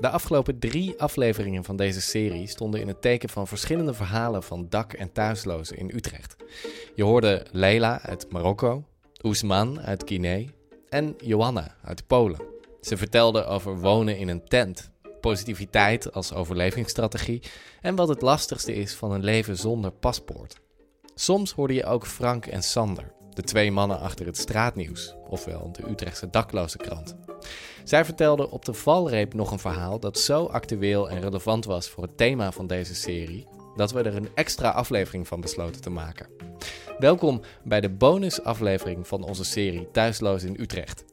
De afgelopen drie afleveringen van deze serie stonden in het teken van verschillende verhalen van dak- en thuislozen in Utrecht. Je hoorde Leila uit Marokko, Oesman uit Guinea en Johanna uit Polen. Ze vertelden over wonen in een tent, positiviteit als overlevingsstrategie en wat het lastigste is van een leven zonder paspoort. Soms hoorde je ook Frank en Sander, de twee mannen achter het straatnieuws, ofwel de Utrechtse dakloze krant. Zij vertelden op de valreep nog een verhaal dat zo actueel en relevant was voor het thema van deze serie, dat we er een extra aflevering van besloten te maken. Welkom bij de bonusaflevering van onze serie Thuisloos in Utrecht.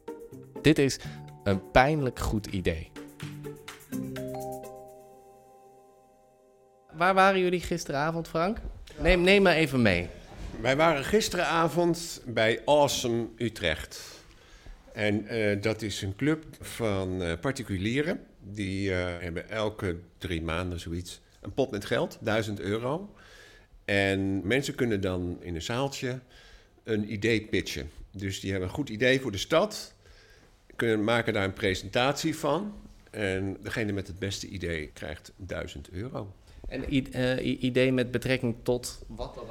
Dit is een pijnlijk goed idee. Waar waren jullie gisteravond, Frank? Neem, neem me even mee. Wij waren gisteravond bij Awesome Utrecht. En eh, dat is een club van eh, particulieren. Die eh, hebben elke drie maanden zoiets een pot met geld, 1000 euro. En mensen kunnen dan in een zaaltje een idee pitchen. Dus die hebben een goed idee voor de stad, kunnen maken daar een presentatie van. En degene met het beste idee krijgt 1000 euro. Een eh, idee met betrekking tot wat dan?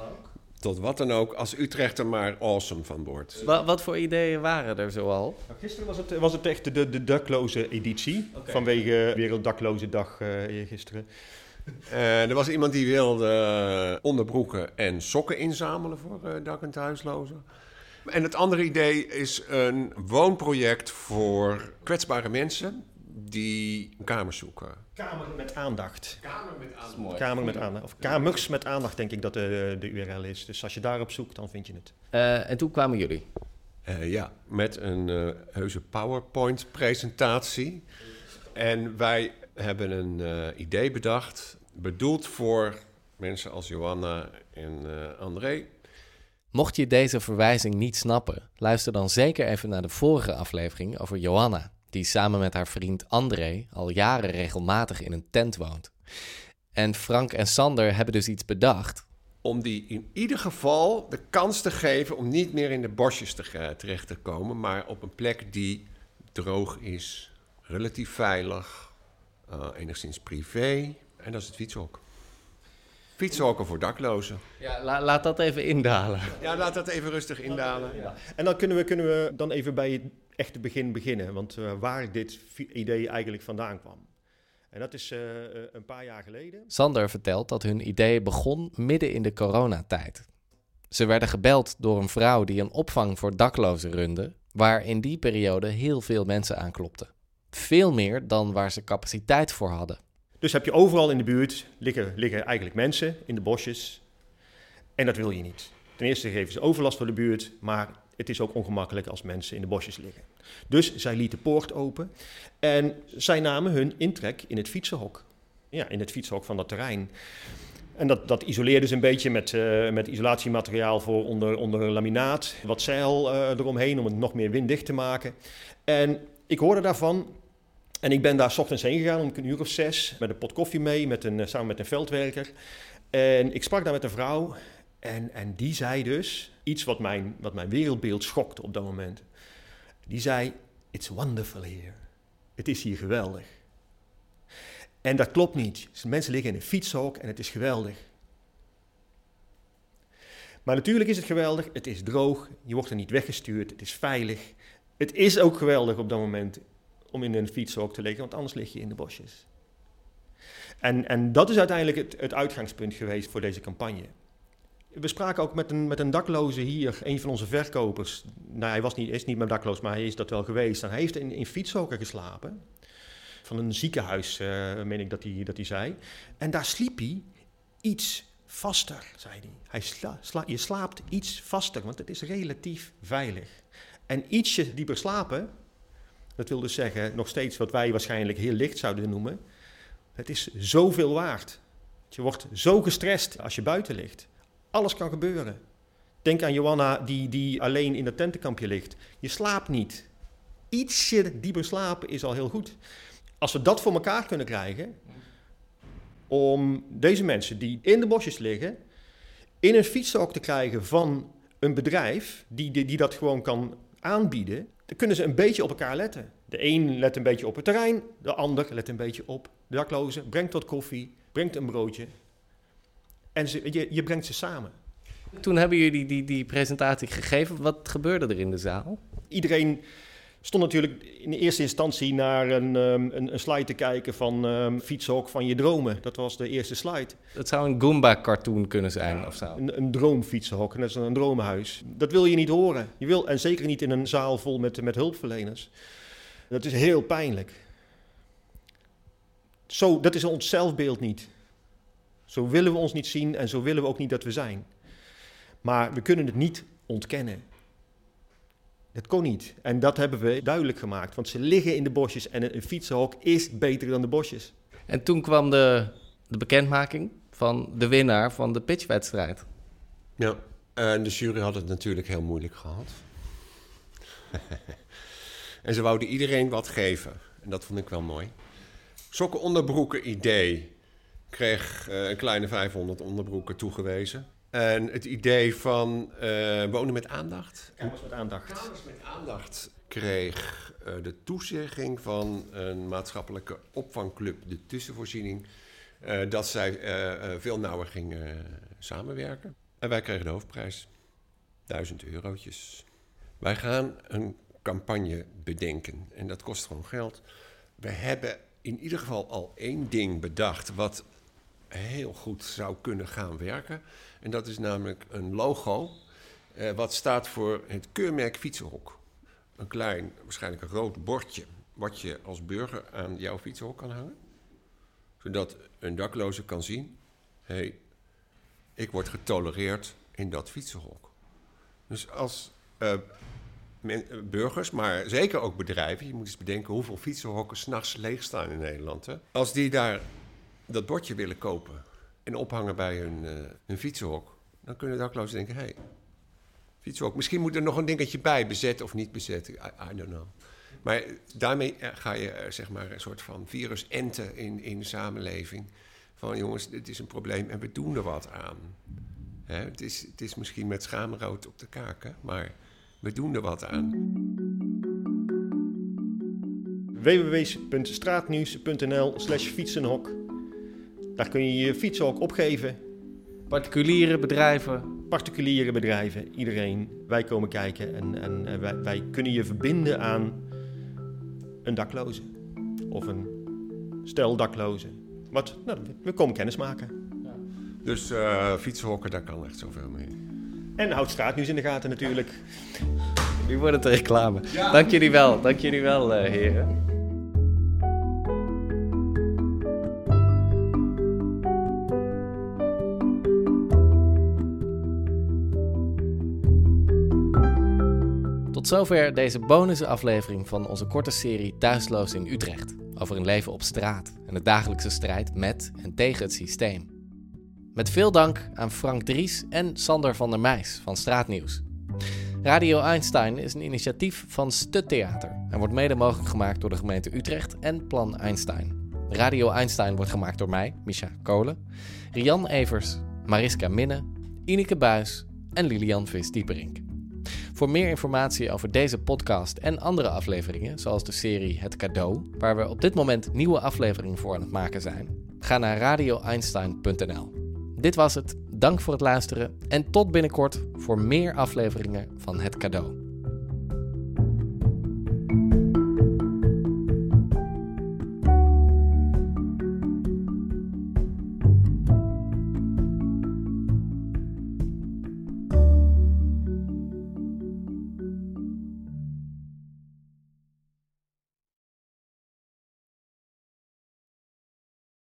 Tot wat dan ook, als Utrecht er maar awesome van wordt. Wa- wat voor ideeën waren er zoal? Nou, gisteren was het, was het echt de, de dakloze editie. Vanwege Werelddakloze Dag eh gisteren. Eh, er was iemand die wilde eh, onderbroeken en sokken inzamelen voor eh, dak- en thuislozen. En het andere idee is een woonproject voor kwetsbare mensen die kamers zoeken. Kamer met aandacht. Kamer met aandacht. Kamer met aandacht. Of kamers met aandacht, denk ik dat de, de URL is. Dus als je daarop zoekt, dan vind je het. Eh, en toen kwamen jullie. Eh, ja, met een eh heuse PowerPoint-presentatie. En wij hebben een eh, idee bedacht, bedoeld voor mensen als Johanna en eh, André. Mocht je deze verwijzing niet snappen, luister dan zeker even naar de vorige aflevering over Johanna, die samen met haar vriend André al jaren regelmatig in een tent woont. En Frank en Sander hebben dus iets bedacht. Om die in ieder geval de kans te geven om niet meer in de bosjes te, terecht te komen, maar op een plek die droog is, relatief veilig, eh, enigszins privé. En dat is het fietshok. Fietshokken voor daklozen. Ja, la- laat dat even indalen. Ja, laat dat even rustig indalen. En dan kunnen we, kunnen we dan even bij het echte begin beginnen. Want eh, waar dit idee eigenlijk vandaan kwam. En dat is eh, eh, een paar jaar geleden. Sander vertelt dat hun idee begon midden in de coronatijd. Ze werden gebeld door een vrouw die een opvang voor daklozen runde, waar in die periode heel veel mensen aanklopten. Veel meer dan waar ze capaciteit voor hadden. Dus heb je overal in de buurt liggen, liggen eigenlijk mensen in de bosjes. En dat wil je niet. Ten eerste geven ze overlast voor de buurt, maar het is ook ongemakkelijk als mensen in de bosjes liggen. Dus zij liet de poort open en zij namen hun intrek in het fietsenhok. Ja, in het fietsenhok van dat terrein. En dat, dat isoleerden ze een beetje met, eh, met isolatiemateriaal voor onder, onder laminaat, wat zeil eh, eromheen om het nog meer winddicht te maken. En ik hoorde daarvan en ik ben daar ochtends heen gegaan om een uur of zes met een pot koffie mee, met een, eh, samen met een veldwerker. En ik sprak daar met een vrouw en, en die zei dus iets wat mijn, wat mijn wereldbeeld schokte op dat moment. Die zei, it's wonderful here. Het is hier geweldig. En dat klopt niet. Mensen liggen in een fietshok en het is geweldig. Maar natuurlijk is het geweldig. Het is droog. Je wordt er niet weggestuurd. Het is veilig. Het is ook geweldig op dat moment om in een fietshok te liggen, want anders lig je in de bosjes. En, en dat is uiteindelijk het, het uitgangspunt geweest voor deze campagne. We spraken ook met een, met een dakloze hier, een van onze verkopers. Nou, hij was niet, is niet meer dakloos, maar hij is dat wel geweest. Hij heeft in, in fietshokken geslapen. Van een ziekenhuis, eh meen ik dat hij, dat hij zei. En daar sliep hij iets vaster, zei hij. hij sla, sla- je slaapt iets vaster, want het is relatief veilig. En ietsje dieper slapen, dat wil dus zeggen nog steeds wat wij waarschijnlijk heel licht zouden noemen. Het is zoveel waard. Je wordt zo gestrest als je buiten ligt. Alles kan gebeuren. Denk aan Johanna die, die alleen in dat tentenkampje ligt. Je slaapt niet. Ietsje dieper slapen is al heel goed. Als we dat voor elkaar kunnen krijgen, om deze mensen die in de bosjes liggen, in een fietshok te krijgen van een bedrijf die, die dat gewoon kan aanbieden, dan kunnen ze een beetje op elkaar letten. De een let een beetje op het terrein, de ander let een beetje op de daklozen, brengt wat koffie, brengt een broodje. En ze, je, je brengt ze samen. Toen hebben jullie die, die presentatie gegeven. Wat gebeurde er in de zaal? Iedereen stond natuurlijk in eerste instantie naar een, um, een, een, slide te kijken van um, fietshok van je dromen. Dat was de eerste slide. Het zou een Goomba-cartoon kunnen zijn of zo. Een, een droomfietsenhok, net een droomhuis. Dat wil je niet horen. Je wil, en zeker niet in een zaal vol met, met hulpverleners. Dat is heel pijnlijk. Zo, dat is ons zelfbeeld niet. Zo willen we ons niet zien en zo willen we ook niet dat we zijn. Maar we kunnen het niet ontkennen. Het kon niet. En dat hebben we duidelijk gemaakt. Want ze liggen in de bosjes en een fietsenhok is beter dan de bosjes. En toen kwam de, de bekendmaking van de winnaar van de pitchwedstrijd. Ja, en de jury had het natuurlijk heel moeilijk gehad. en ze wouden iedereen wat geven. En dat vond ik wel mooi. Sokken onderbroeken idee kreeg uh, een kleine 500 onderbroeken toegewezen. En het idee van uh, wonen met aandacht. Kamers met aandacht. Kamers met aandacht kreeg uh, de toezegging van een maatschappelijke opvangclub, de tussenvoorziening, uh, dat zij veel nauwer gingen samenwerken. En wij kregen de hoofdprijs, 1000 eurotjes. Wij gaan een campagne bedenken en dat kost gewoon geld. We hebben in ieder geval al één ding bedacht wat heel goed zou kunnen gaan werken. En dat is namelijk een logo eh, wat staat voor het keurmerk Fietsenhok. Een klein, waarschijnlijk een rood bordje, wat je als burger aan jouw fietsenhok kan hangen. Zodat een dakloze kan zien, hé, ik word getolereerd in dat fietsenhok. Dus als uh, men, burgers, maar zeker ook bedrijven, je moet eens bedenken hoeveel fietsenhokken s'nachts leeg staan in Nederland. Hè? Als die daar dat bordje willen kopen en ophangen bij hun, uh, hun fietsenhok, dan kunnen daklozen denken: hé, hey, fietsenhok. Misschien moet er nog een dingetje bij, bezet of niet bezet. I, don't know. Maar daarmee ga je uh, zeg maar een soort van virus enten in, in de samenleving. Van jongens, dit is een probleem en we doen er wat aan. Hè? Het, is, het is misschien met schaamrood op de kaken, maar we doen er wat aan. www.straatnieuws.nl slash fietsenhok daar kun je je fietshok opgeven. Particuliere bedrijven? Particuliere bedrijven, iedereen. Wij komen kijken en, en wij, wij, kunnen je verbinden aan een dakloze. Of een stel daklozen. Wat, nou, we komen kennis maken. Ja. Dus uh, fietshokken, daar kan echt zoveel mee. En houd straatnieuws in de gaten natuurlijk. Nu wordt het reclame. Ja. Dank jullie wel, dank jullie wel, uh, heren. Tot zover deze bonusaflevering van onze korte serie Thuisloos in Utrecht. Over een leven op straat en de dagelijkse strijd met en tegen het systeem. Met veel dank aan Frank Dries en Sander van der Meijs van Straatnieuws. Radio Einstein is een initiatief van Stuttheater en wordt mede mogelijk gemaakt door de gemeente Utrecht en Plan Einstein. Radio Einstein wordt gemaakt door mij, Misha Kolen, Rian Evers, Mariska Minne, Ineke Buis en Lilian Vis-Dieperink. Voor meer informatie over deze podcast en andere afleveringen, zoals de serie Het Cadeau, waar we op dit moment nieuwe afleveringen voor aan het maken zijn, ga naar radioeinstein.nl. Dit was het. Dank voor het luisteren en tot binnenkort voor meer afleveringen van Het Cadeau.